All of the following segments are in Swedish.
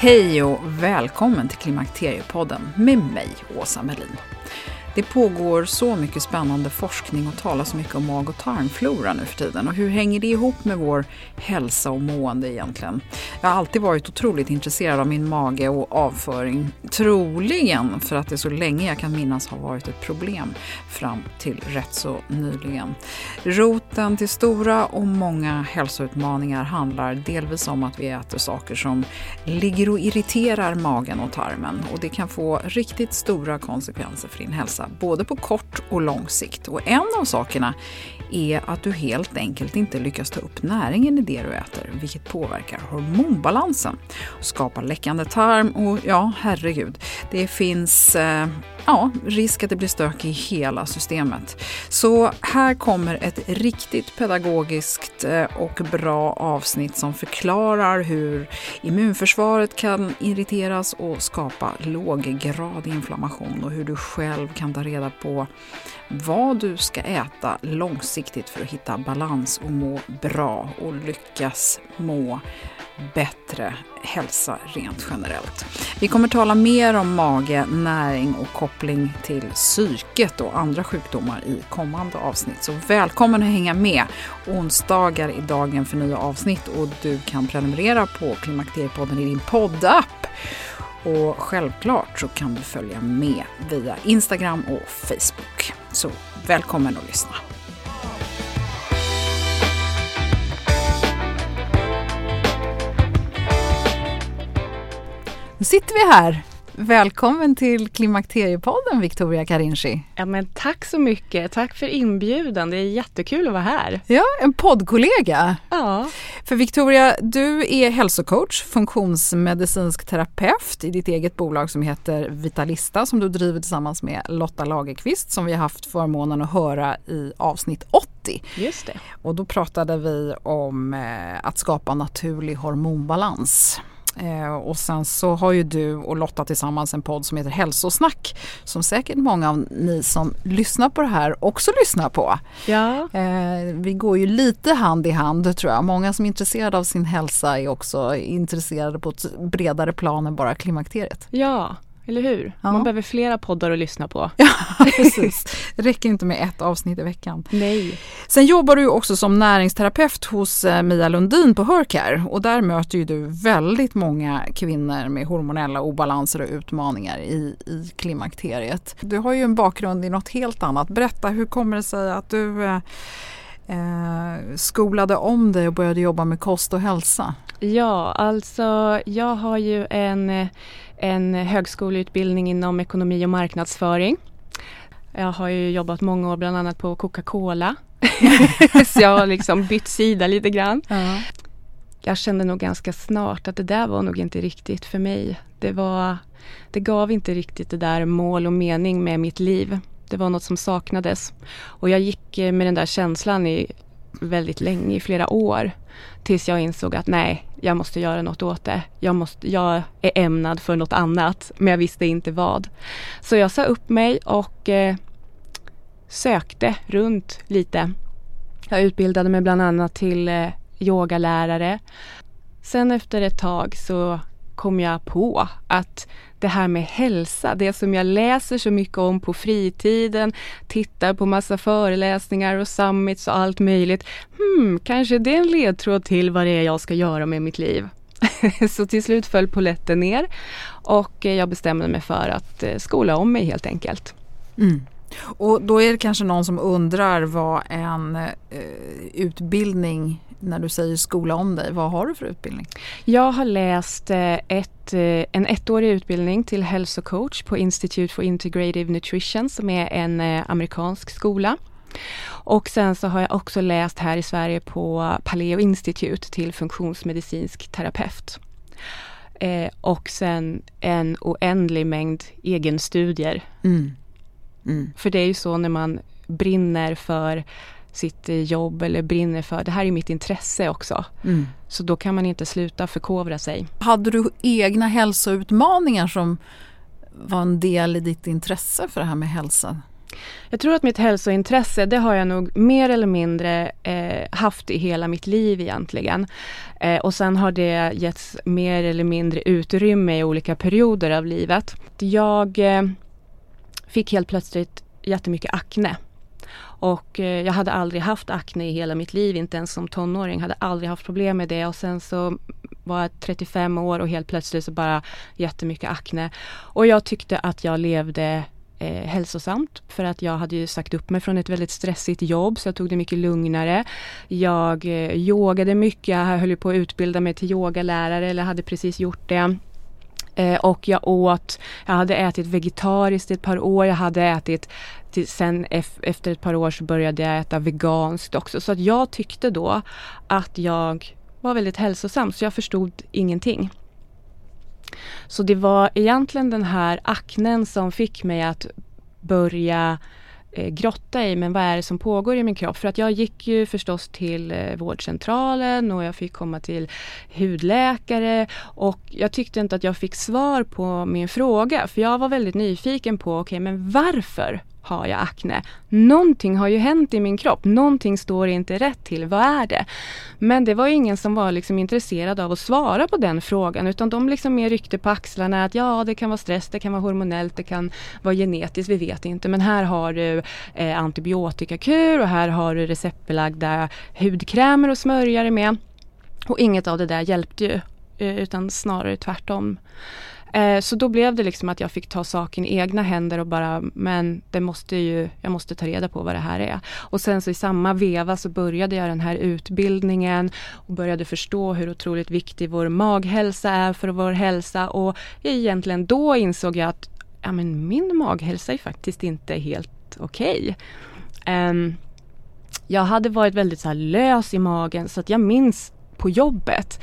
Hej och välkommen till Klimakteriepodden med mig, Åsa Melin. Det pågår så mycket spännande forskning och talas så mycket om mag och tarmflora nu för tiden. Och hur hänger det ihop med vår hälsa och mående egentligen? Jag har alltid varit otroligt intresserad av min mage och avföring. Troligen för att det så länge jag kan minnas har varit ett problem fram till rätt så nyligen. Roten till stora och många hälsoutmaningar handlar delvis om att vi äter saker som ligger och irriterar magen och tarmen och det kan få riktigt stora konsekvenser för din hälsa både på kort och lång sikt. Och en av sakerna är att du helt enkelt inte lyckas ta upp näringen i det du äter, vilket påverkar hormonbalansen. Skapar läckande tarm och ja, herregud, det finns eh, ja, risk att det blir stök i hela systemet. Så här kommer ett riktigt pedagogiskt eh, och bra avsnitt som förklarar hur immunförsvaret kan irriteras och skapa låggradig inflammation och hur du själv kan ta reda på vad du ska äta långsiktigt för att hitta balans och må bra och lyckas må bättre hälsa rent generellt. Vi kommer tala mer om mage, näring och koppling till psyket och andra sjukdomar i kommande avsnitt. Så välkommen att hänga med! Onsdagar är dagen för nya avsnitt och du kan prenumerera på Klimakteriepodden i din poddapp. Och självklart så kan du följa med via Instagram och Facebook. Så välkommen att lyssna! Nu sitter vi här. Välkommen till Klimakteriepodden Victoria Karinci. Ja men tack så mycket. Tack för inbjudan. Det är jättekul att vara här. Ja, en poddkollega. Ja. För Victoria, du är hälsocoach, funktionsmedicinsk terapeut i ditt eget bolag som heter Vitalista som du driver tillsammans med Lotta Lagerqvist som vi har haft förmånen att höra i avsnitt 80. Just det. Och då pratade vi om eh, att skapa naturlig hormonbalans. Eh, och sen så har ju du och Lotta tillsammans en podd som heter Hälsosnack som säkert många av ni som lyssnar på det här också lyssnar på. Ja. Eh, vi går ju lite hand i hand tror jag. Många som är intresserade av sin hälsa är också intresserade på ett bredare plan än bara klimakteriet. Ja, eller hur? Ja. Man behöver flera poddar att lyssna på. Ja, precis. Det räcker inte med ett avsnitt i veckan. Nej. Sen jobbar du också som näringsterapeut hos eh, Mia Lundin på Hercare och där möter du väldigt många kvinnor med hormonella obalanser och utmaningar i, i klimakteriet. Du har ju en bakgrund i något helt annat. Berätta, hur kommer det sig att du eh, skolade om dig och började jobba med kost och hälsa? Ja, alltså jag har ju en, en högskoleutbildning inom ekonomi och marknadsföring. Jag har ju jobbat många år bland annat på Coca-Cola. Så jag har liksom bytt sida lite grann. Ja. Jag kände nog ganska snart att det där var nog inte riktigt för mig. Det, var, det gav inte riktigt det där mål och mening med mitt liv. Det var något som saknades. Och jag gick eh, med den där känslan i väldigt länge, i flera år. Tills jag insåg att nej, jag måste göra något åt det. Jag, måste, jag är ämnad för något annat, men jag visste inte vad. Så jag sa upp mig och eh, sökte runt lite. Jag utbildade mig bland annat till eh, yogalärare sen efter ett tag så kom jag på att det här med hälsa, det som jag läser så mycket om på fritiden, tittar på massa föreläsningar och summits och allt möjligt. Hmm, kanske det är en ledtråd till vad det är jag ska göra med mitt liv. så till slut föll poletten ner och jag bestämde mig för att eh, skola om mig helt enkelt. Mm. Och då är det kanske någon som undrar vad en eh, utbildning när du säger skola om dig, vad har du för utbildning? Jag har läst eh, ett, eh, en ettårig utbildning till hälsocoach på Institute for Integrative Nutrition som är en eh, amerikansk skola. Och sen så har jag också läst här i Sverige på Paleo Institute till funktionsmedicinsk terapeut. Eh, och sen en oändlig mängd egenstudier. Mm. Mm. För det är ju så när man brinner för sitt jobb eller brinner för, det här är mitt intresse också. Mm. Så då kan man inte sluta förkovra sig. Hade du egna hälsoutmaningar som var en del i ditt intresse för det här med hälsa? Jag tror att mitt hälsointresse, det har jag nog mer eller mindre eh, haft i hela mitt liv egentligen. Eh, och sen har det getts mer eller mindre utrymme i olika perioder av livet. Jag eh, fick helt plötsligt jättemycket akne. Och eh, jag hade aldrig haft akne i hela mitt liv, inte ens som tonåring. Hade aldrig haft problem med det och sen så var jag 35 år och helt plötsligt så bara jättemycket akne. Och jag tyckte att jag levde eh, hälsosamt för att jag hade ju sagt upp mig från ett väldigt stressigt jobb så jag tog det mycket lugnare. Jag eh, yogade mycket, jag höll på att utbilda mig till yogalärare eller hade precis gjort det. Eh, och jag åt, jag hade ätit vegetariskt i ett par år, jag hade ätit till, sen efter ett par år så började jag äta veganskt också. Så att jag tyckte då att jag var väldigt hälsosam så jag förstod ingenting. Så det var egentligen den här aknen som fick mig att börja Eh, grotta i, men vad är det som pågår i min kropp? För att jag gick ju förstås till eh, vårdcentralen och jag fick komma till hudläkare och jag tyckte inte att jag fick svar på min fråga för jag var väldigt nyfiken på, okej okay, men varför har jag akne. Någonting har ju hänt i min kropp, någonting står inte rätt till, vad är det? Men det var ingen som var liksom intresserad av att svara på den frågan utan de liksom mer ryckte på axlarna att ja det kan vara stress, det kan vara hormonellt, det kan vara genetiskt, vi vet inte men här har du eh, antibiotikakur och här har du receptbelagda hudkrämer och smörja dig med. Och inget av det där hjälpte ju eh, utan snarare tvärtom. Eh, så då blev det liksom att jag fick ta saken i egna händer och bara, men det måste ju, jag måste ta reda på vad det här är. Och sen så i samma veva så började jag den här utbildningen och började förstå hur otroligt viktig vår maghälsa är för vår hälsa och egentligen då insåg jag att ja, men min maghälsa är faktiskt inte helt okej. Okay. Um, jag hade varit väldigt så lös i magen så att jag minns på jobbet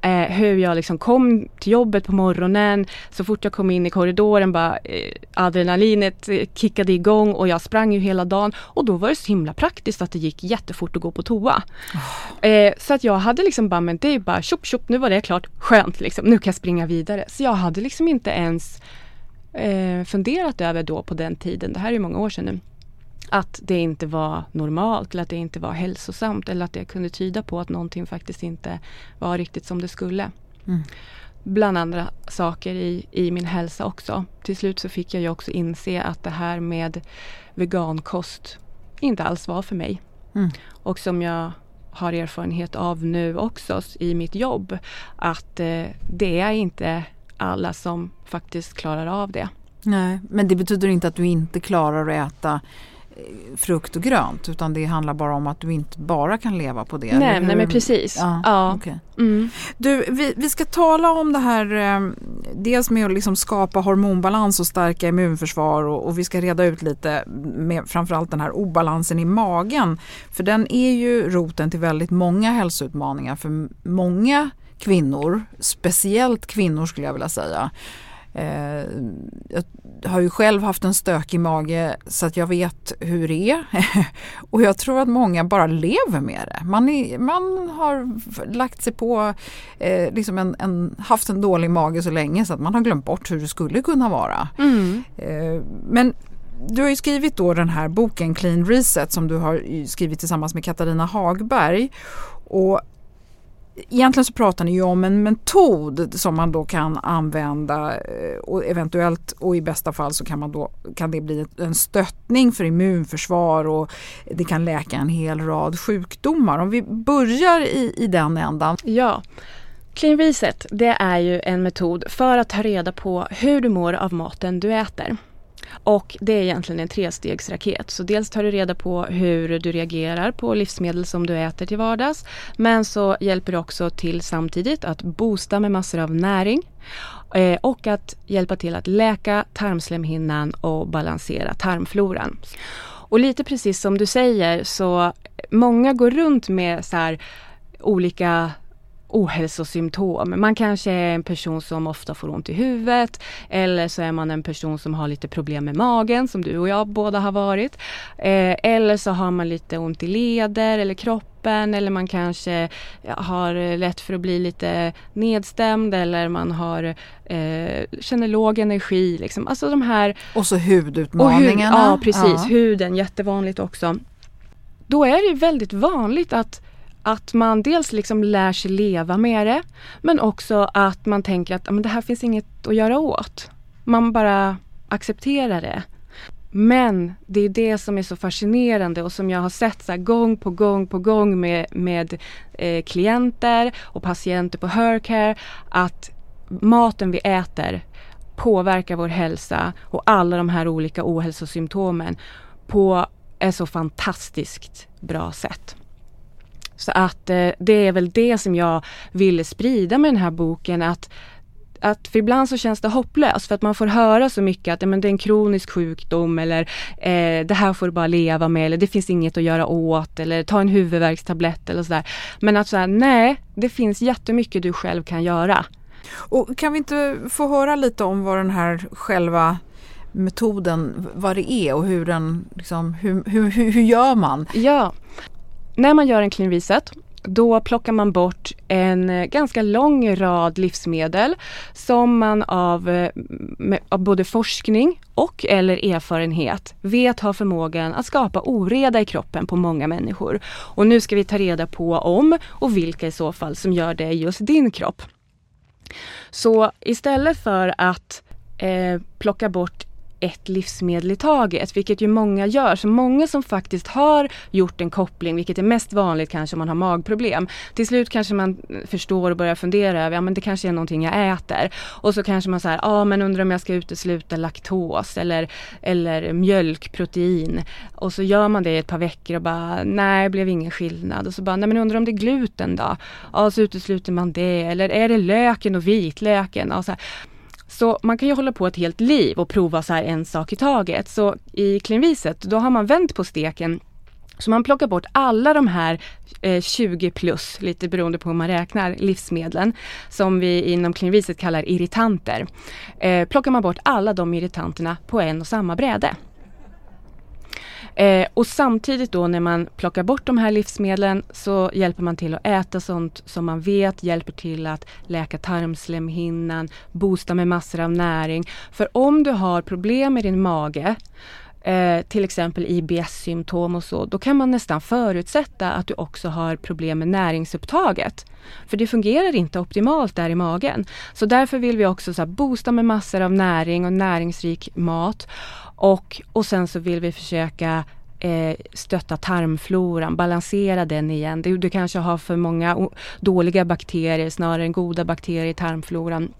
eh, hur jag liksom kom till jobbet på morgonen. Så fort jag kom in i korridoren bara eh, adrenalinet eh, kickade igång och jag sprang ju hela dagen. Och då var det så himla praktiskt att det gick jättefort att gå på toa. Oh. Eh, så att jag hade liksom bara, men det är bara tjopp tjopp, nu var det klart, skönt liksom, nu kan jag springa vidare. Så jag hade liksom inte ens eh, funderat över då på den tiden, det här är många år sedan nu att det inte var normalt eller att det inte var hälsosamt eller att det kunde tyda på att någonting faktiskt inte var riktigt som det skulle. Mm. Bland andra saker i, i min hälsa också. Till slut så fick jag ju också inse att det här med vegankost inte alls var för mig. Mm. Och som jag har erfarenhet av nu också i mitt jobb att eh, det är inte alla som faktiskt klarar av det. Nej, men det betyder inte att du inte klarar att äta frukt och grönt utan det handlar bara om att du inte bara kan leva på det. Nej, nej men precis. Ja, ja. Okay. Mm. Du, vi, vi ska tala om det här eh, dels med att liksom skapa hormonbalans och stärka immunförsvar och, och, vi ska reda ut lite med framförallt den här obalansen i magen. För den är ju roten till väldigt många hälsoutmaningar för många kvinnor, speciellt kvinnor skulle jag vilja säga. Eh, jag har ju själv haft en stökig mage så att jag vet hur det är. och jag tror att många bara lever med det. Man, är, man har lagt sig på, eh, liksom en, en, haft en dålig mage så länge så att man har glömt bort hur det skulle kunna vara. Mm. Eh, men du har ju skrivit då den här boken Clean Reset som du har skrivit tillsammans med Katarina Hagberg. Och egentligen så pratar ni ju om en metod som man då kan använda eh, och eventuellt och i bästa fall så kan, man då, kan det bli en stöttning för immunförsvar och det kan läka en hel rad sjukdomar. Om vi börjar i, i den ändan. Ja. Clean Reset det är ju en metod för att ta reda på hur du mår av maten du äter. Och det är egentligen en trestegsraket. Så dels tar du reda på hur du reagerar på livsmedel som du äter till vardags. Men så hjälper det också till samtidigt att boosta med massor av näring. Eh, och att hjälpa till att läka tarmslemhinnan och balansera tarmfloran. Och lite precis som du säger så många går runt med så här olika ohälsosymptom. Man kanske är en person som ofta får ont i huvudet eller så är man en person som har lite problem med magen som du och jag båda har varit. Eh, eller så har man lite ont i leder eller kroppen eller man kanske har lätt för att bli lite nedstämd eller man har, eh, känner låg energi. Liksom. Alltså de här... Och så hudutmaningarna. Och hud, ja precis, ja. huden jättevanligt också. Då är det väldigt vanligt att att man dels liksom lär sig leva med det men också att man tänker att men det här finns inget att göra åt. Man bara accepterar det. Men det är det som är så fascinerande och som jag har sett så gång på gång på gång med, med eh, klienter och patienter på Hercare att maten vi äter påverkar vår hälsa och alla de här olika ohälsosymptomen på ett så fantastiskt bra sätt. Så att eh, det är väl det som jag ville sprida med den här boken att att för ibland så känns det hopplöst för att man får höra så mycket att men det är en kronisk sjukdom eller eh, det här får du bara leva med eller det finns inget att göra åt eller ta en huvudvärkstablett eller sådär. Men att säga nej, det finns jättemycket du själv kan göra. Och kan vi inte få höra lite om vad den här själva metoden, vad det är och hur den, liksom, hur, hur, hur, hur gör man? Ja, när man gör en clean reset då plockar man bort en eh, ganska lång rad livsmedel som man av, eh, av, både forskning och eller erfarenhet vet har förmågan att skapa oreda i kroppen på många människor. Och nu ska vi ta reda på om och vilka i så fall som gör det i just din kropp. Så istället för att eh, plocka bort ett livsmedel i taget, vilket ju många gör. Så många som faktiskt har gjort en koppling, vilket är mest vanligt kanske om man har magproblem. Till slut kanske man förstår och börjar fundera över, ja men det kanske är någonting jag äter. Och så kanske man säger, ja men undrar om jag ska utesluta laktos eller, eller mjölkprotein. Och så gör man det i ett par veckor och bara, nej det blev ingen skillnad. Och så bara, nej men undrar om det är gluten då? Ja så utesluter man det. Eller är det löken och vitlöken? Ja, så här. Så man kan ju hålla på ett helt liv och prova så här en sak i taget. Så i klinviset, då har man vänt på steken så man plockar bort alla de här eh, 20 plus, lite beroende på hur man räknar, livsmedlen som vi inom klinviset kallar irritanter. Eh, plockar man bort alla de irritanterna på en och samma bräde. Eh, och samtidigt då när man plockar bort de här livsmedlen så hjälper man till att äta sånt som man vet hjälper till att läka tarmslemhinnan, boosta med massor av näring. För om du har problem med din mage Eh, till exempel IBS-symptom och så, då kan man nästan förutsätta att du också har problem med näringsupptaget. För det fungerar inte optimalt där i magen. Så därför vill vi också så boosta med massor av näring och näringsrik mat. Och, och sen så vill vi försöka eh, stötta tarmfloran, balansera den igen. Du, du kanske har för många dåliga bakterier snarare än goda bakterier i tarmfloran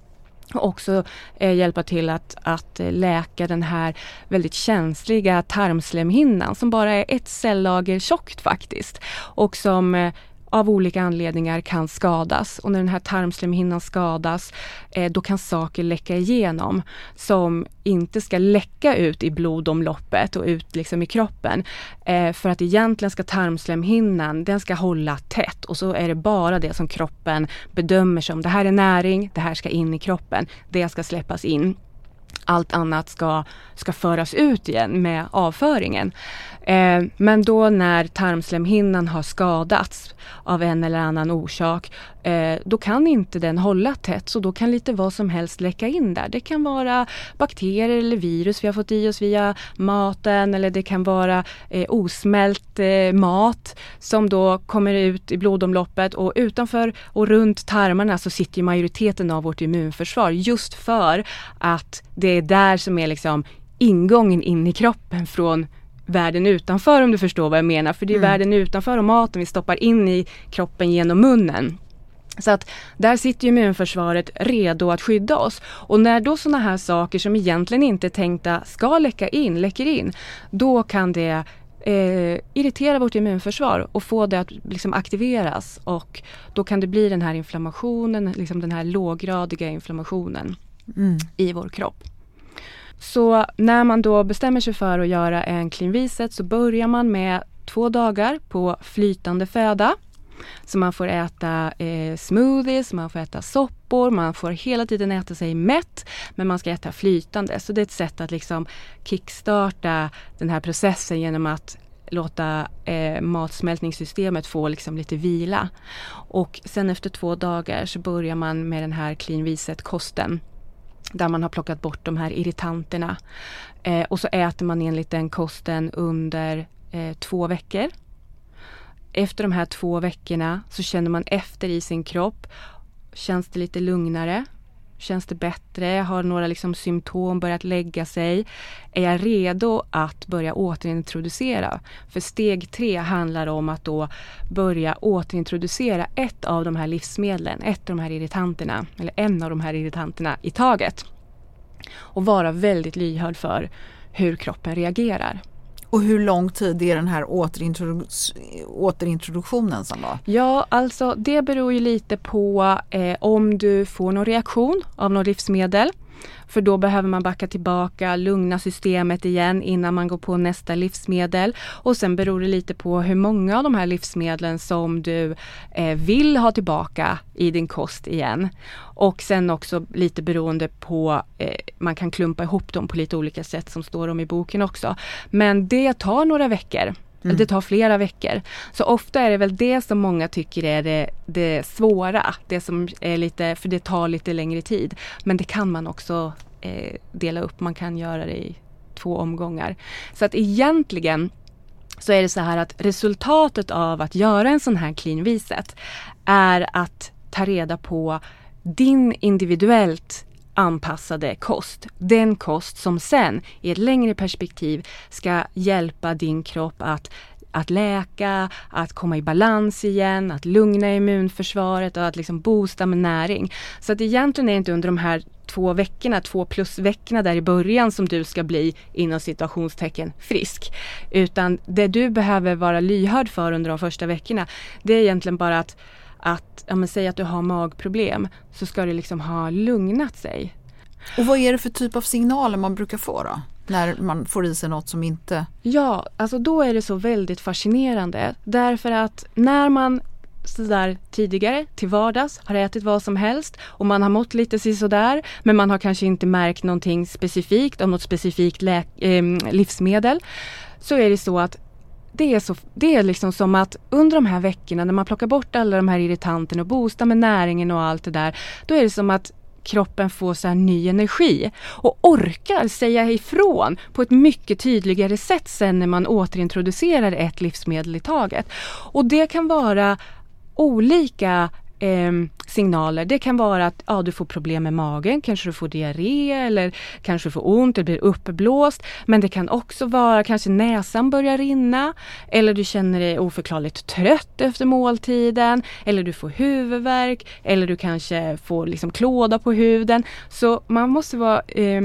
också eh, hjälpa till att, att eh, läka den här väldigt känsliga tarmslemhinnan som bara är ett cellager tjockt faktiskt och som eh, av olika anledningar kan skadas. Och när den här tarmslemhinnan skadas eh, då kan saker läcka igenom som inte ska läcka ut i blodomloppet och ut liksom i kroppen. Eh, för att egentligen ska tarmslemhinnan, den ska hålla tätt. Och så är det bara det som kroppen bedömer som det här är näring, det här ska in i kroppen, det ska släppas in allt annat ska, ska föras ut igen med avföringen. Eh, men då när tarmslemhinnan har skadats av en eller annan orsak eh, då kan inte den hålla tätt så då kan lite vad som helst läcka in där. Det kan vara bakterier eller virus vi har fått i oss via maten eller det kan vara eh, osmält eh, mat som då kommer ut i blodomloppet och utanför och runt tarmarna så sitter majoriteten av vårt immunförsvar just för att det är där som är liksom ingången in i kroppen från världen utanför om du förstår vad jag menar. För det är mm. världen utanför och maten vi stoppar in i kroppen genom munnen. Så att där sitter immunförsvaret redo att skydda oss. Och när då sådana här saker som egentligen inte är tänkta ska läcka in, läcker in, då kan det eh, irritera vårt immunförsvar och få det att liksom aktiveras och då kan det bli den här inflammationen, liksom den här låggradiga inflammationen mm. i vår kropp. Så när man då bestämmer sig för att göra en clean reset så börjar man med två dagar på flytande föda. Så man får äta eh, smoothies, man får äta soppor, man får hela tiden äta sig mätt. Men man ska äta flytande. Så det är ett sätt att liksom kickstarta den här processen genom att låta eh, matsmältningssystemet få liksom lite vila. Och sen efter två dagar så börjar man med den här clean reset kosten där man har plockat bort de här irritanterna. Eh, och så äter man enligt den kosten under eh, två veckor. Efter de här två veckorna så känner man efter i sin kropp. Känns det lite lugnare? Känns det bättre? Har några liksom symptom börjat lägga sig? Är jag redo att börja återintroducera? För steg tre handlar om att då börja återintroducera ett av de här livsmedlen, ett av de här irritanterna, eller en av de här irritanterna i taget. Och vara väldigt lyhörd för hur kroppen reagerar. Och hur lång tid är den här återintrodu återintroduktionen som då? Ja, alltså det beror ju lite på eh, om du får någon reaktion av något livsmedel. För då behöver man backa tillbaka, lugna systemet igen innan man går på nästa livsmedel. Och sen beror det lite på hur många av de här livsmedlen som du eh, vill ha tillbaka i din kost igen. Och sen också lite beroende på, eh, man kan klumpa ihop dem på lite olika sätt som står om i boken också. Men det tar några veckor. Mm. Det tar flera veckor. Så ofta är det väl det som många tycker är det, det svåra. Det som är lite, för det tar lite längre tid. Men det kan man också eh, dela upp. Man kan göra det i två omgångar. Så att egentligen så är det så här att resultatet av att göra en sån här clean reset är att ta reda på din individuellt anpassade kost. Den kost som sen i ett längre perspektiv ska hjälpa din kropp att att läka, att komma i balans igen, att lugna immunförsvaret och att liksom boosta med näring. Så att egentligen är det inte under de här två veckorna, två plus veckorna där i början som du ska bli inom situationstecken frisk. Utan det du behöver vara lyhörd för under de första veckorna det är egentligen bara att att, ja men säg att du har magproblem, så ska det liksom ha lugnat sig. Och vad är det för typ av signaler man brukar få då? När man får i sig något som inte... Ja, alltså då är det så väldigt fascinerande. Därför att när man sådär tidigare till vardags, har ätit vad som helst och man har mått lite sådär men man har kanske inte märkt någonting specifikt om något specifikt äh, livsmedel. Så är det så att det är, så, det är liksom som att under de här veckorna när man plockar bort alla de här irritanterna och boostar med näringen och allt det där. Då är det som att kroppen får så ny energi och orkar säga ifrån på ett mycket tydligare sätt sen när man återintroducerar ett livsmedel i taget. Och det kan vara olika eh, signaler. Det kan vara att ja, du får problem med magen, kanske du får diarré eller kanske du får ont, eller blir uppblåst. Men det kan också vara kanske näsan börjar rinna eller du känner dig oförklarligt trött efter måltiden eller du får huvudvärk eller du kanske får liksom klåda på huden. Så man måste vara eh,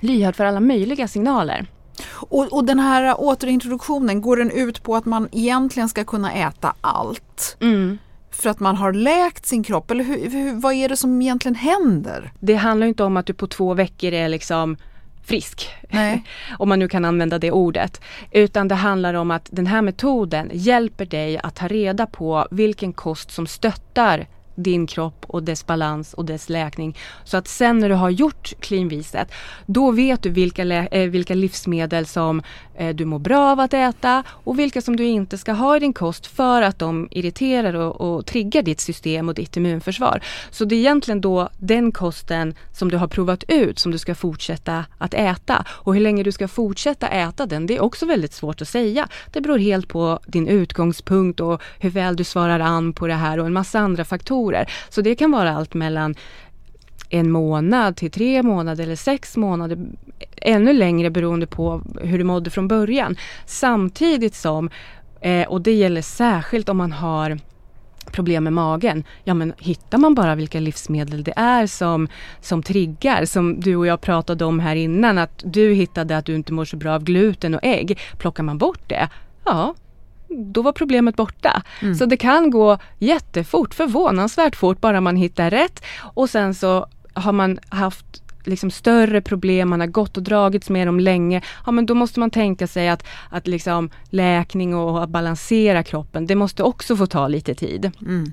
lyhörd för alla möjliga signaler. Och, och, den här återintroduktionen, går den ut på att man egentligen ska kunna äta allt? Mm för att man har läkt sin kropp? Eller hur, hur, vad är det som egentligen händer? Det handlar inte om att du på två veckor är liksom frisk. om man nu kan använda det ordet. Utan det handlar om att den här metoden hjälper dig att ta reda på vilken kost som stöttar din kropp och dess balans och dess läkning. Så att sen när du har gjort cleanviset, då vet du vilka, äh, vilka livsmedel som äh, du mår bra av att äta och vilka som du inte ska ha i din kost för att de irriterar och, och triggar ditt system och ditt immunförsvar. Så det är egentligen då den kosten som du har provat ut som du ska fortsätta att äta. Och hur länge du ska fortsätta äta den, det är också väldigt svårt att säga. Det beror helt på din utgångspunkt och hur väl du svarar an på det här och en massa andra faktorer. Så det kan vara allt mellan en månad till tre månader eller sex månader. Ännu längre beroende på hur du mådde från början. Samtidigt som, eh, och det gäller särskilt om man har problem med magen, ja men hittar man bara vilka livsmedel det är som, som triggar, som du och jag pratade om här innan, att du hittade att du inte mår så bra av gluten och ägg, plockar man bort det, ja då var problemet borta. Mm. Så det kan gå jättefort, förvånansvärt fort, bara man hittar rätt. Och sen så har man haft liksom större problem, man har gått och dragits med dem länge, ja men då måste man tänka sig att, att liksom läkning och att balansera kroppen, det måste också få ta lite tid. Mm.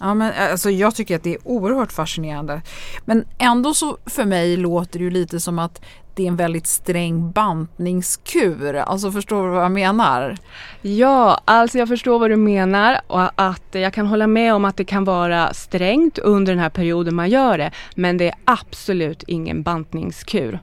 Ja, men alltså, jag tycker att det är oerhört fascinerande. Men ändå så för mig låter det ju lite som att det är en väldigt sträng bantningskur. Alltså förstår du vad jag menar? Ja, alltså jag förstår vad du menar och att jag kan hålla med om att det kan vara strängt under den här perioden man gör det. Men det är absolut ingen bantningskur.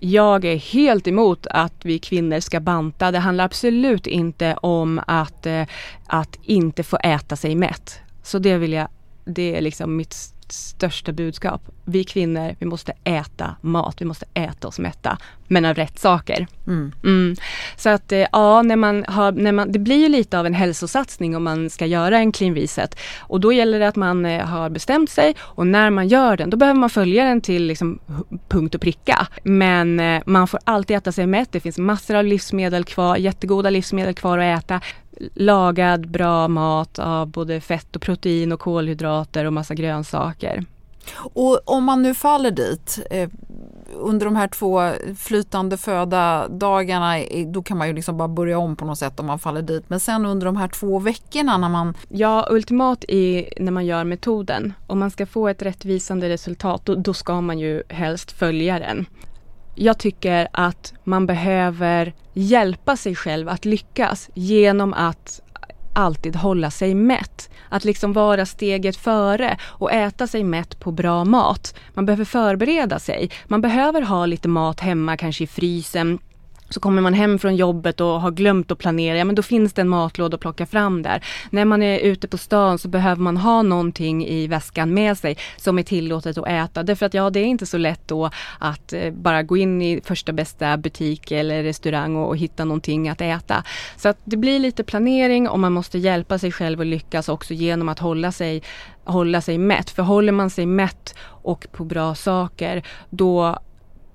Jag är helt emot att vi kvinnor ska banta. Det handlar absolut inte om att, eh, att inte få äta sig mätt. Så det vill jag, det är liksom mitt största budskap. Vi kvinnor, vi måste äta mat, vi måste äta oss mätta. Men av rätt saker. Mm. Mm. Så att eh, ja, när man har, när man, det blir ju lite av en hälsosatsning om man ska göra en clean reset. Och då gäller det att man eh, har bestämt sig och när man gör den, då behöver man följa den till liksom, punkt och pricka. Men eh, man får alltid äta sig mätt. Det finns massor av livsmedel kvar, jättegoda livsmedel kvar att äta lagad bra mat av både fett och protein och kolhydrater och massa grönsaker. Och om man nu faller dit eh, under de här två flytande föda dagarna då kan man ju liksom bara börja om på något sätt om man faller dit. Men sen under de här två veckorna när man... Ja, ultimat är när man gör metoden. Om man ska få ett rättvisande resultat då, då ska man ju helst följa den. Jag tycker att man behöver hjälpa sig själv att lyckas genom att alltid hålla sig mätt. Att liksom vara steget före och äta sig mätt på bra mat. Man behöver förbereda sig. Man behöver ha lite mat hemma, kanske i frysen så kommer man hem från jobbet och har glömt att planera, ja men då finns det en matlåda att plocka fram där. När man är ute på stan så behöver man ha någonting i väskan med sig som är tillåtet att äta. Därför att ja, det är inte så lätt då att eh, bara gå in i första bästa butik eller restaurang och, och, hitta någonting att äta. Så att det blir lite planering och man måste hjälpa sig själv att lyckas också genom att hålla sig hålla sig mätt. För håller man sig mätt och på bra saker då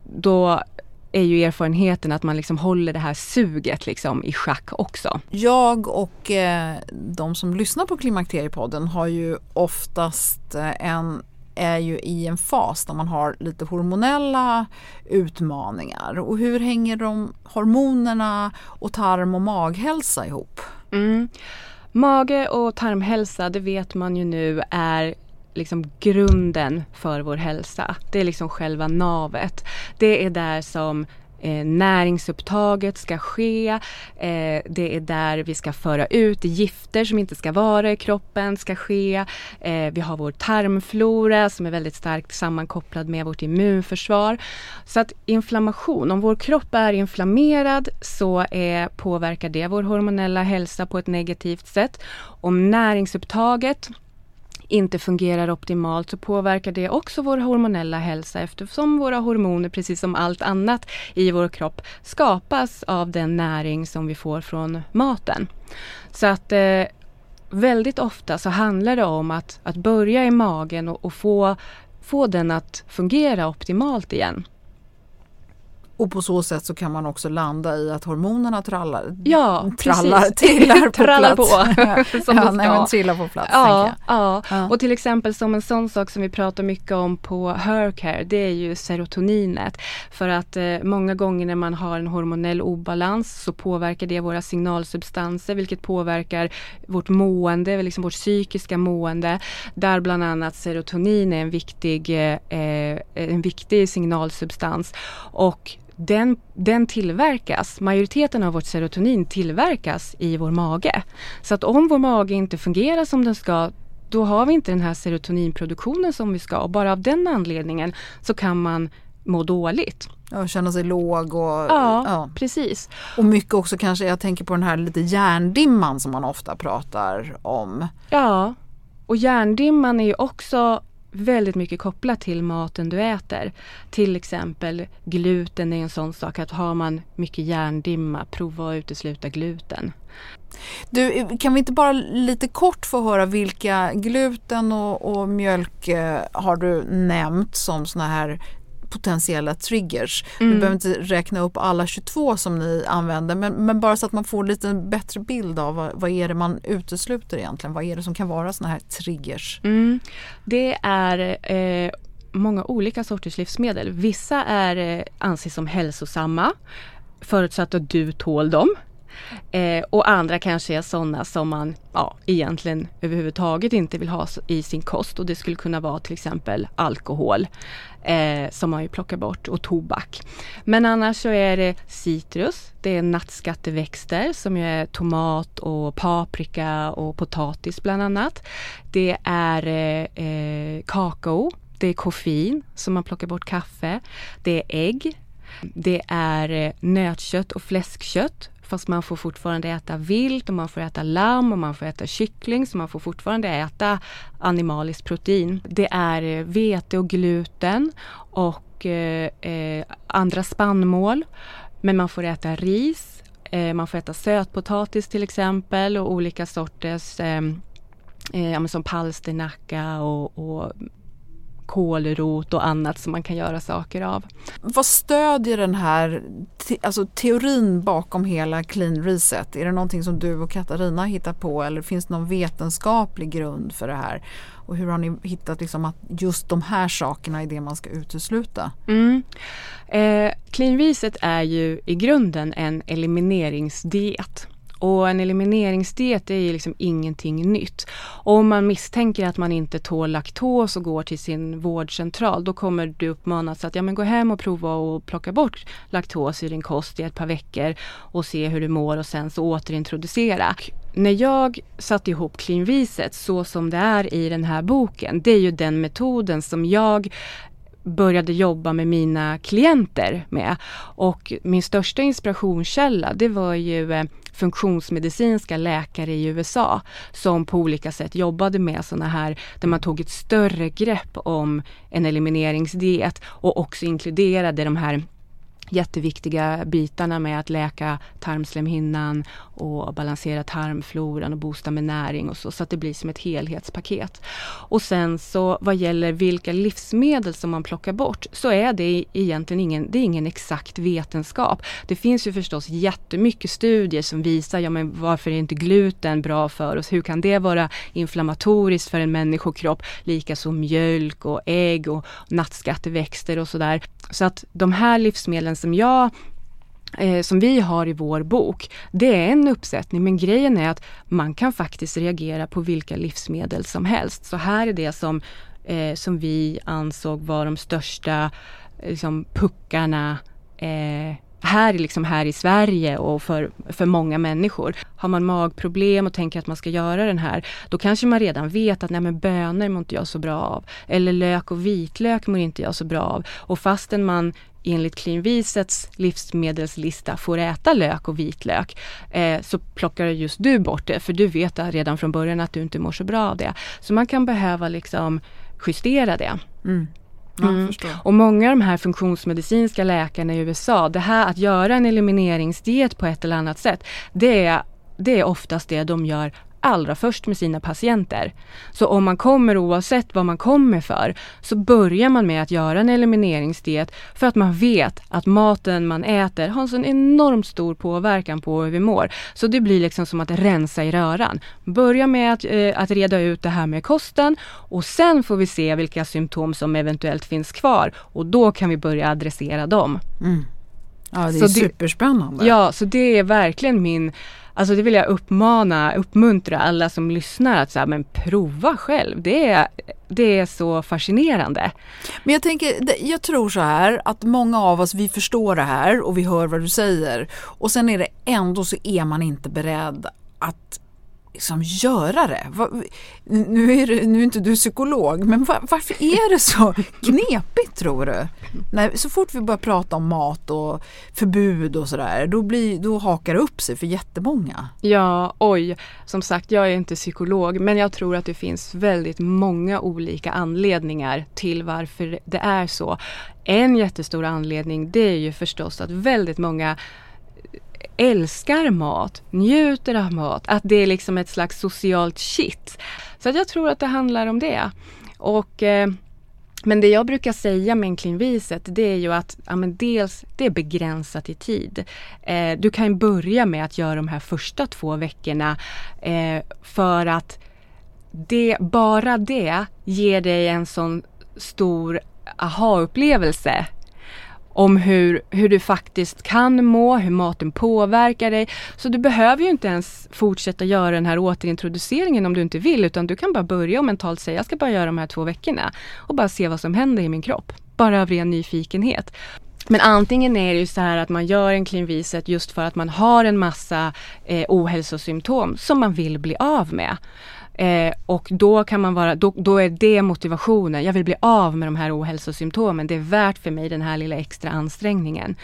då är ju erfarenheten att man liksom håller det här suget liksom i schack också. Jag och eh, de som lyssnar på Klimakteriepodden har ju oftast eh, en är ju i en fas där man har lite hormonella utmaningar. Och hur hänger de hormonerna och tarm och maghälsa ihop? Mm. Mage och tarmhälsa, det vet man ju nu är liksom grunden för vår hälsa. Det är liksom själva navet. Det är där som eh, näringsupptaget ska ske. Eh, det är där vi ska föra ut gifter som inte ska vara i kroppen ska ske. Eh, vi har vår tarmflora som är väldigt starkt sammankopplad med vårt immunförsvar. Så att inflammation, om vår kropp är inflammerad så är, påverkar det vår hormonella hälsa på ett negativt sätt. Om näringsupptaget inte fungerar optimalt så påverkar det också vår hormonella hälsa eftersom våra hormoner, precis som allt annat i vår kropp, skapas av den näring som vi får från maten. Så att eh, väldigt ofta så handlar det om att, att börja i magen och, och få, få den att fungera optimalt igen. Och på så sätt så kan man också landa i att hormonerna trallar, ja, trallar trillar på trallar plats. på. som ja, nej, men trillar på plats. Ja, ja. ja, och till exempel som en sån sak som vi pratar mycket om på Hercare, det är ju serotoninet. För att eh, många gånger när man har en hormonell obalans så påverkar det våra signalsubstanser vilket påverkar vårt mående, liksom vårt psykiska mående. Där bland annat serotonin är en viktig, eh, en viktig signalsubstans. Och den, den tillverkas, majoriteten av vårt serotonin tillverkas i vår mage. Så att om vår mage inte fungerar som den ska då har vi inte den här serotoninproduktionen som vi ska och bara av den anledningen så kan man må dåligt. Ja, känna sig låg och... Ja, ja, precis. Och mycket också kanske, jag tänker på den här lite hjärndimman som man ofta pratar om. Ja, och hjärndimman är ju också väldigt mycket kopplat till maten du äter. Till exempel gluten är en sån sak att har man mycket hjärndimma, prova att utesluta gluten. Du, kan vi inte bara lite kort få höra vilka gluten och, och mjölk eh, har du nämnt som såna här potentiella triggers. Mm. Vi behöver inte räkna upp alla 22 som ni använder men, men bara så att man får lite bättre bild av vad, vad, är det man utesluter egentligen. Vad är det som kan vara såna här triggers? Mm. Det är eh, många olika sorters livsmedel. Vissa är, eh, anses som hälsosamma förutsatt att du tål dem. Eh, och andra kanske är sådana som man ja, egentligen överhuvudtaget inte vill ha i sin kost och det skulle kunna vara till exempel alkohol eh, som man ju plockar bort och tobak. Men annars så är det citrus, det är nattskatteväxter som är tomat och paprika och potatis bland annat. Det är eh, eh kakao, det är koffein som man plockar bort kaffe. Det är ägg, det är eh, nötkött och fläskkött Fast man får fortfarande äta vilt och man får äta lamm och man får äta kyckling så man får fortfarande äta animaliskt protein. Det är eh, vete och gluten och eh, eh, andra spannmål. Men man får äta ris, eh, man får äta sötpotatis till exempel och olika sorters eh, eh, som palsternacka och, och kålrot och annat som man kan göra saker av. Vad stödjer den här te alltså teorin bakom hela Clean Reset? Är det någonting som du och Katarina hittar på eller finns det någon vetenskaplig grund för det här? Och hur har ni hittat liksom att just de här sakerna är det man ska utesluta? Mm. Eh, clean Reset är ju i grunden en elimineringsdiet. Och en elimineringsdiet är ju liksom ingenting nytt. Om man misstänker att man inte tål laktos och går till sin vårdcentral då kommer du uppmanas att ja, men gå hem och prova och plocka bort laktos i din kost i ett par veckor och se hur du mår och sen så återintroducera. När jag satte ihop Clean Reset så som det är i den här boken, det är ju den metoden som jag började jobba med mina klienter med. Och min största inspirationskälla det var ju eh, funktionsmedicinska läkare i USA som på olika sätt jobbade med sådana här där man tog ett större grepp om en elimineringsdiet och också inkluderade de här jätteviktiga bitarna med att läka tarmslemhinnan och balansera tarmfloran och boosta med näring och så, så att det blir som ett helhetspaket. Och sen så vad gäller vilka livsmedel som man plockar bort så är det egentligen ingen, det är ingen exakt vetenskap. Det finns ju förstås jättemycket studier som visar, ja men varför är inte gluten bra för oss? Hur kan det vara inflammatoriskt för en människokropp? Likaså mjölk och ägg och nattskatteväxter och sådär. Så att de här livsmedlen som jag eh, som vi har i vår bok, det är en uppsättning men grejen är att man kan faktiskt reagera på vilka livsmedel som helst. Så här är det som, eh, som vi ansåg var de största liksom, puckarna eh, här, liksom här i Sverige och för, för många människor. Har man magproblem och tänker att man ska göra den här, då kanske man redan vet att nej men bönor mår inte jag så bra av. Eller lök och vitlök mår inte jag så bra av. Och fastän man enligt Clean Visets livsmedelslista får äta lök och vitlök eh, så plockar just du bort det för du vet redan från början att du inte mår så bra av det. Så man kan behöva liksom justera det. Mm. Mm. Och många av de här funktionsmedicinska läkarna i USA, det här att göra en elimineringsdiet på ett eller annat sätt, det är, det är oftast det de gör allra först med sina patienter. Så om man kommer oavsett vad man kommer för så börjar man med att göra en elimineringsdiet för att man vet att maten man äter har en sån enormt stor påverkan på hur vi mår. Så det blir liksom som att rensa i röran. Börja med att, eh, att reda ut det här med kosten och sen får vi se vilka symptom som eventuellt finns kvar och då kan vi börja adressera dem. Mm. Ja, det är så superspännande. Det, ja, så det är verkligen min Alltså det vill jag uppmana, uppmuntra alla som lyssnar att säga, men prova själv. Det är, det är så fascinerande. Men jag tänker, jag tror så här att många av oss, vi förstår det här och vi hör vad du säger och sen är det ändå så är man inte beredd att liksom göra det? Nu är, det, nu är inte du psykolog, men var, varför är det så knepigt tror du? När, så fort vi börjar prata om mat och förbud och sådär, då, då hakar det upp sig för jättemånga. Ja, oj. Som sagt, jag är inte psykolog, men jag tror att det finns väldigt många olika anledningar till varför det är så. En jättestor anledning, det är ju förstås att väldigt många älskar mat, njuter av mat, att det är liksom ett slags socialt shit. Så jag tror att det handlar om det. Och eh, men det jag brukar säga med enklinviset det är ju att ja, men dels det är begränsat i tid. Eh, du kan börja med att göra de här första två veckorna eh, för att det, bara det ger dig en sån stor aha-upplevelse om hur, hur du faktiskt kan må, hur maten påverkar dig. Så du behöver ju inte ens fortsätta göra den här återintroduceringen om du inte vill utan du kan bara börja och mentalt säga jag ska bara göra de här två veckorna och bara se vad som händer i min kropp. Bara av ren nyfikenhet. Men antingen är det ju så här att man gör en clean reset just för att man har en massa eh, ohälsosymptom som man vill bli av med. Eh, och då kan man vara, då, då, är det motivationen. Jag vill bli av med de här ohälsosymptomen. Det är värt för mig den här lilla extra ansträngningen.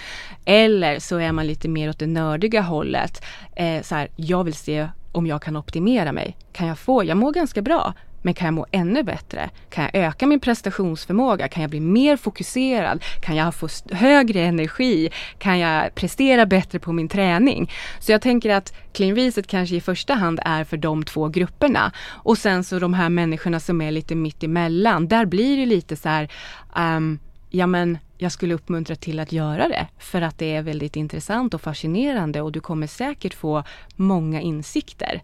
Eller så är man lite mer åt det nördiga hållet. Eh, så här, jag vill se om jag kan optimera mig. Kan jag få, jag mår ganska bra. Men kan jag må ännu bättre? Kan jag öka min prestationsförmåga? Kan jag bli mer fokuserad? Kan jag få högre energi? Kan jag prestera bättre på min träning? Så jag tänker att Clean Reset kanske i första hand är för de två grupperna. Och sen så de här människorna som är lite mitt emellan. Där blir det lite så här um, ja men jag skulle uppmuntra till att göra det för att det är väldigt intressant och fascinerande och du kommer säkert få många insikter.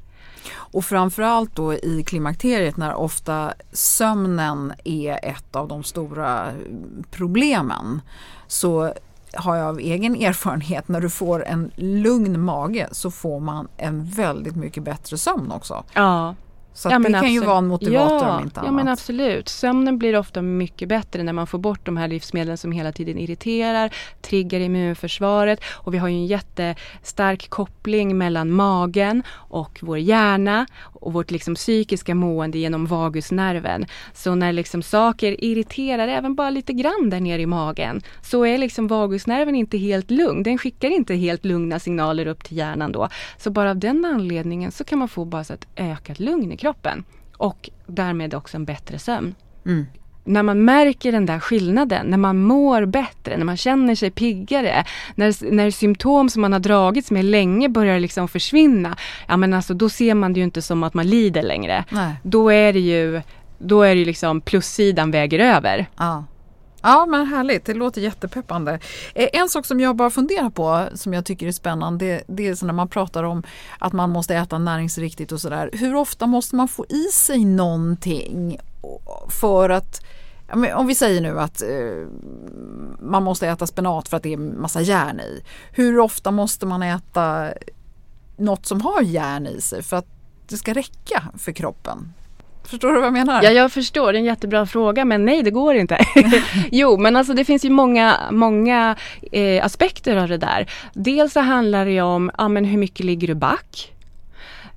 Och framförallt då i klimakteriet när ofta sömnen är ett av de stora problemen så har jag av egen erfarenhet, när du får en lugn mage så får man en väldigt mycket bättre sömn också. Ja, så ja, det kan ju vara en motivator ja, om inte annat. Ja men absolut. Sömnen blir ofta mycket bättre när man får bort de här livsmedlen som hela tiden irriterar, triggar immunförsvaret och vi har ju en jättestark koppling mellan magen och vår hjärna och vårt liksom psykiska mående genom vagusnerven. Så när liksom saker irriterar även bara lite grann där nere i magen så är liksom vagusnerven inte helt lugn. Den skickar inte helt lugna signaler upp till hjärnan då. Så bara av den anledningen så kan man få bara så ett ökat lugn i kroppen och därmed också en bättre sömn. Mm. När man märker den där skillnaden, när man mår bättre, när man känner sig piggare, när, när symptom som man har dragits med länge börjar liksom försvinna, ja men alltså då ser man det ju inte som att man lider längre. Nej. Då är det ju då är det liksom plussidan väger över. Ja. Ja men härligt, det låter jättepeppande. Eh, en sak som jag bara funderar på som jag tycker är spännande det, det är när man pratar om att man måste äta näringsriktigt och sådär. Hur ofta måste man få i sig någonting för att om vi säger nu att eh, man måste äta spenat för att det är massa järn i. Hur ofta måste man äta något som har järn i sig för att det ska räcka för kroppen? Förstår du vad jag menar? Ja, jag förstår. Det är en jättebra fråga, men nej, det går inte. jo, men alltså det finns ju många, många eh, aspekter av det där. Dels så handlar det om, ja men hur mycket ligger du back?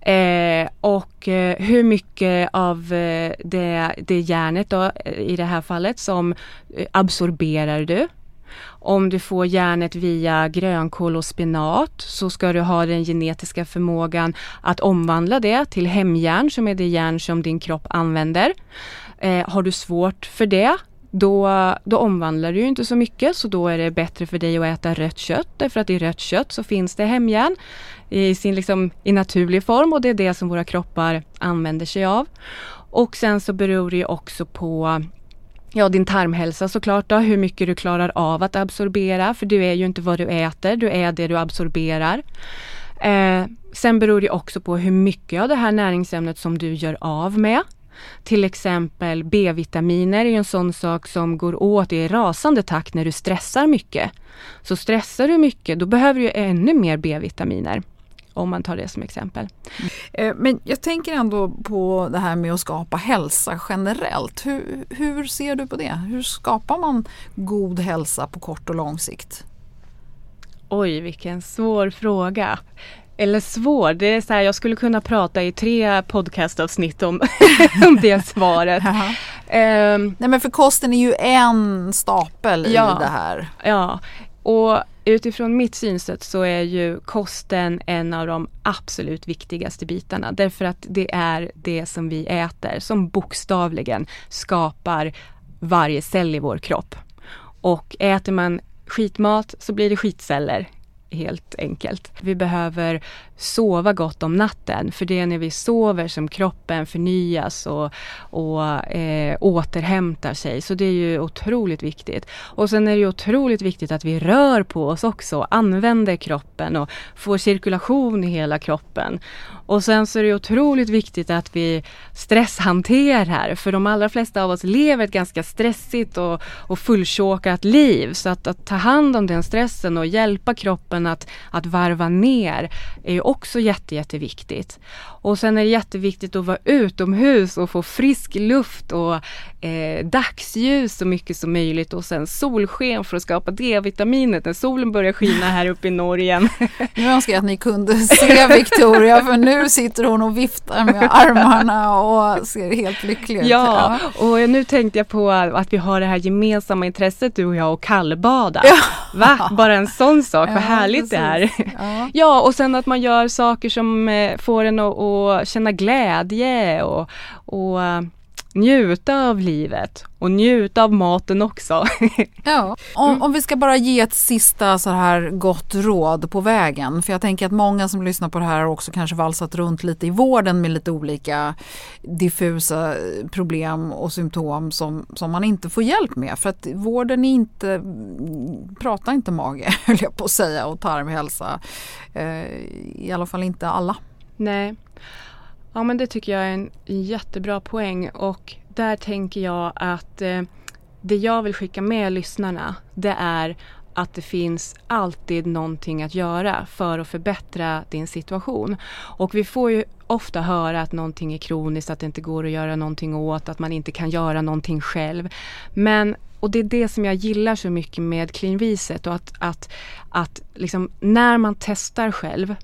Eh, och eh, hur mycket av eh, det, det järnet då, eh, i det här fallet som eh, absorberar du? Om du får järnet via grönkål och spenat så ska du ha den genetiska förmågan att omvandla det till hemjärn som är det järn som din kropp använder. Eh, har du svårt för det då, då omvandlar du inte så mycket så då är det bättre för dig att äta rött kött därför att i rött kött så finns det hemjärn i, sin liksom, i naturlig form och det är det som våra kroppar använder sig av. Och sen så beror det också på Ja, din tarmhälsa såklart då, hur mycket du klarar av att absorbera, för du är ju inte vad du äter, du är det du absorberar. Eh, sen beror det också på hur mycket av det här näringsämnet som du gör av med. Till exempel B-vitaminer är en sån sak som går åt i rasande takt när du stressar mycket. Så stressar du mycket, då behöver du ännu mer B-vitaminer om man tar det som exempel. Mm. Men jag tänker ändå på det här med att skapa hälsa generellt. Hur, hur ser du på det? Hur skapar man god hälsa på kort och lång sikt? Oj, vilken svår fråga. Eller svår, det är så här, jag skulle kunna prata i tre podcastavsnitt om, om det svaret. um, Nej men för kosten är ju en stapel ja, i det här. Ja, och utifrån mitt synsätt så är ju kosten en av de absolut viktigaste bitarna. Därför att det är det som vi äter som bokstavligen skapar varje cell i vår kropp. Och äter man skitmat så blir det skitceller helt enkelt. Vi behöver sova gott om natten för det är när vi sover som kroppen förnyas och, och eh, återhämtar sig. Så det är ju otroligt viktigt. Och sen är det otroligt viktigt att vi rör på oss också, använder kroppen och får cirkulation i hela kroppen. Och sen så är det otroligt viktigt att vi stresshanterar för de allra flesta av oss lever ett ganska stressigt och, och fulltjåkat liv. Så att, att ta hand om den stressen och hjälpa kroppen att, att varva ner är också jätte, jätteviktigt. Och sen är det jätteviktigt att vara utomhus och få frisk luft och eh, dagsljus så mycket som möjligt och sen solsken för att skapa D-vitaminet när solen börjar skina här uppe i Norge. Nu önskar jag att ni kunde se Victoria för nu sitter hon och viftar med armarna och ser helt lycklig ut. Ja, och nu tänkte jag på att vi har det här gemensamma intresset du och jag och kallbada. Ja. Va? Bara en sån sak, vad härligt precis. det är. Ja. ja, och sen att man gör saker som eh, får en att, att känna glädje och, och njuta av livet och njuta av maten också. ja, om, om, vi ska bara ge ett sista så här gott råd på vägen. För jag tänker att många som lyssnar på det här har också kanske valsat runt lite i vården med lite olika diffusa problem och symptom som, som man inte får hjälp med. För att vården är inte, pratar inte mage höll jag på att säga och tarmhälsa. Eh, I alla fall inte alla. Nej. Ja men det tycker jag är en jättebra poäng och där tänker jag att eh, det jag vill skicka med lyssnarna det är att det finns alltid någonting att göra för att förbättra din situation. Och vi får ju ofta höra att någonting är kroniskt, att det inte går att göra någonting åt, att man inte kan göra någonting själv. Men och det är det som jag gillar så mycket med cleanviset och att, att, att liksom, när man testar själv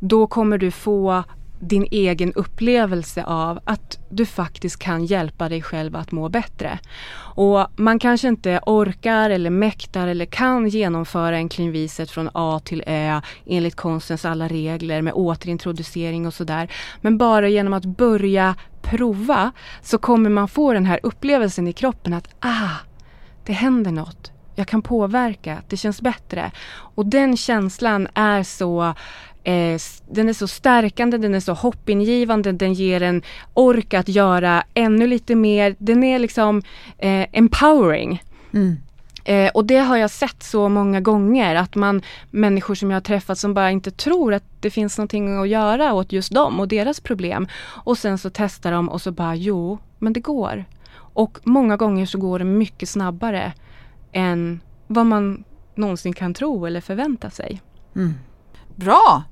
då kommer du få din egen upplevelse av att du faktiskt kan hjälpa dig själv att må bättre. Och man kanske inte orkar eller mäktar eller kan genomföra en klinviset från A till Ö enligt konstens alla regler med återintroducering och sådär. Men bara genom att börja prova så kommer man få den här upplevelsen i kroppen att ah, det händer något. Jag kan påverka, det känns bättre. Och den känslan är så Eh, den är så stärkande, den är så hoppingivande, den ger en ork att göra ännu lite mer. Den är liksom eh, empowering. Mm. Eh, och det har jag sett så många gånger att man, människor som jag har träffat som bara inte tror att det finns någonting att göra åt just dem och deras problem. Och sen så testar de och så bara jo, men det går. Och många gånger så går det mycket snabbare än vad man någonsin kan tro eller förvänta sig. Mm. Bra!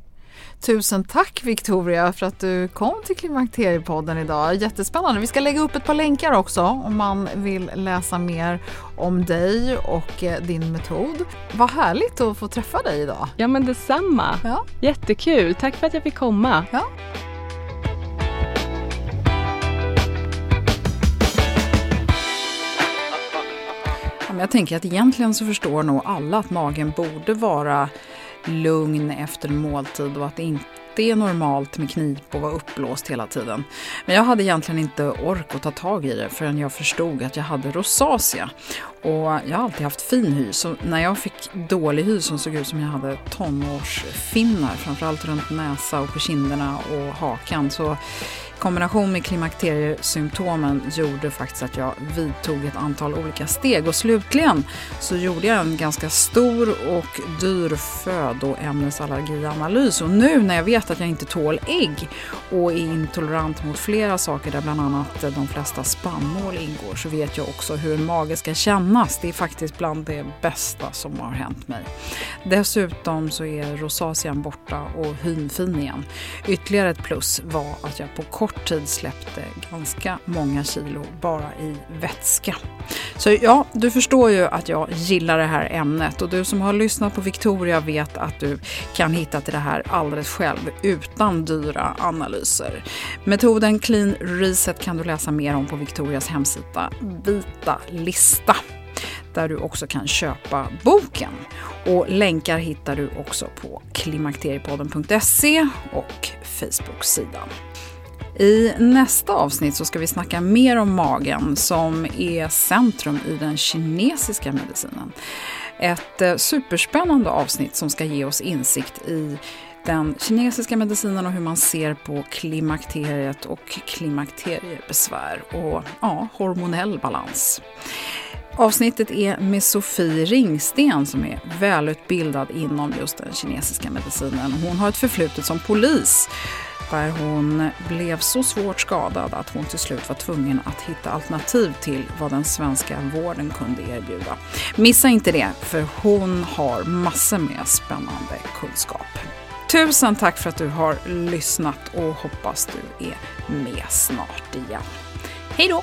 Tusen tack Victoria för att du kom till Klimakteriepodden idag. Jättespännande. Vi ska lägga upp ett par länkar också om man vill läsa mer om dig och eh, din metod. Vad härligt att få träffa dig idag. Ja men detsamma. Ja. Jättekul. Tack för att jag fick komma. Ja. Jag tänker att egentligen så förstår nog alla att magen borde vara lugn efter måltid och att det inte är normalt med knip och vara uppblåst hela tiden. Men jag hade egentligen inte ork att ta tag i det förrän jag förstod att jag hade rosacea. Och jag har alltid haft fin hy, så när jag fick dålig hy som såg ut som jag hade tonårsfinnar, framförallt runt näsa och på kinderna och hakan, så kombination med klimakteriesymptomen gjorde faktiskt att jag vidtog ett antal olika steg. Och slutligen så gjorde jag en ganska stor och dyr födoämnesallergianalys och nu när jag vet att jag inte tål ägg och är intolerant mot flera saker där bland annat de flesta spannmål ingår så vet jag också hur en mage ska känna kännas. Det är faktiskt bland det bästa som har hänt mig. Dessutom så är rosacean borta och hyn fin igen. Ytterligare ett plus var att jag på kort kort tid släppte ganska många kilo bara i vätska. Så ja, du förstår ju att jag gillar det här ämnet och du som har lyssnat på Victoria vet att du kan hitta till det här alldeles själv utan dyra analyser. Metoden Clean Reset kan du läsa mer om på Victorias hemsida Vita lista där du också kan köpa boken. Och länkar hittar du också på klimakteriepodden.se och Facebook-sidan. I nästa avsnitt så ska vi snacka mer om magen som är centrum i den kinesiska medicinen. Ett eh, superspännande avsnitt som ska ge oss insikt i den kinesiska medicinen och hur man ser på klimakteriet och klimakteriebesvär och ja, hormonell balans. Avsnittet är med Sofie Ringsten som är välutbildad inom just den kinesiska medicinen. Hon har ett förflutet som polis där hon blev så svårt skadad att hon till slut var tvungen att hitta alternativ till vad den svenska vården kunde erbjuda. Missa inte det, för hon har massor med spännande kunskap. Tusen tack för att du har lyssnat och hoppas du är med snart igen. Hej då!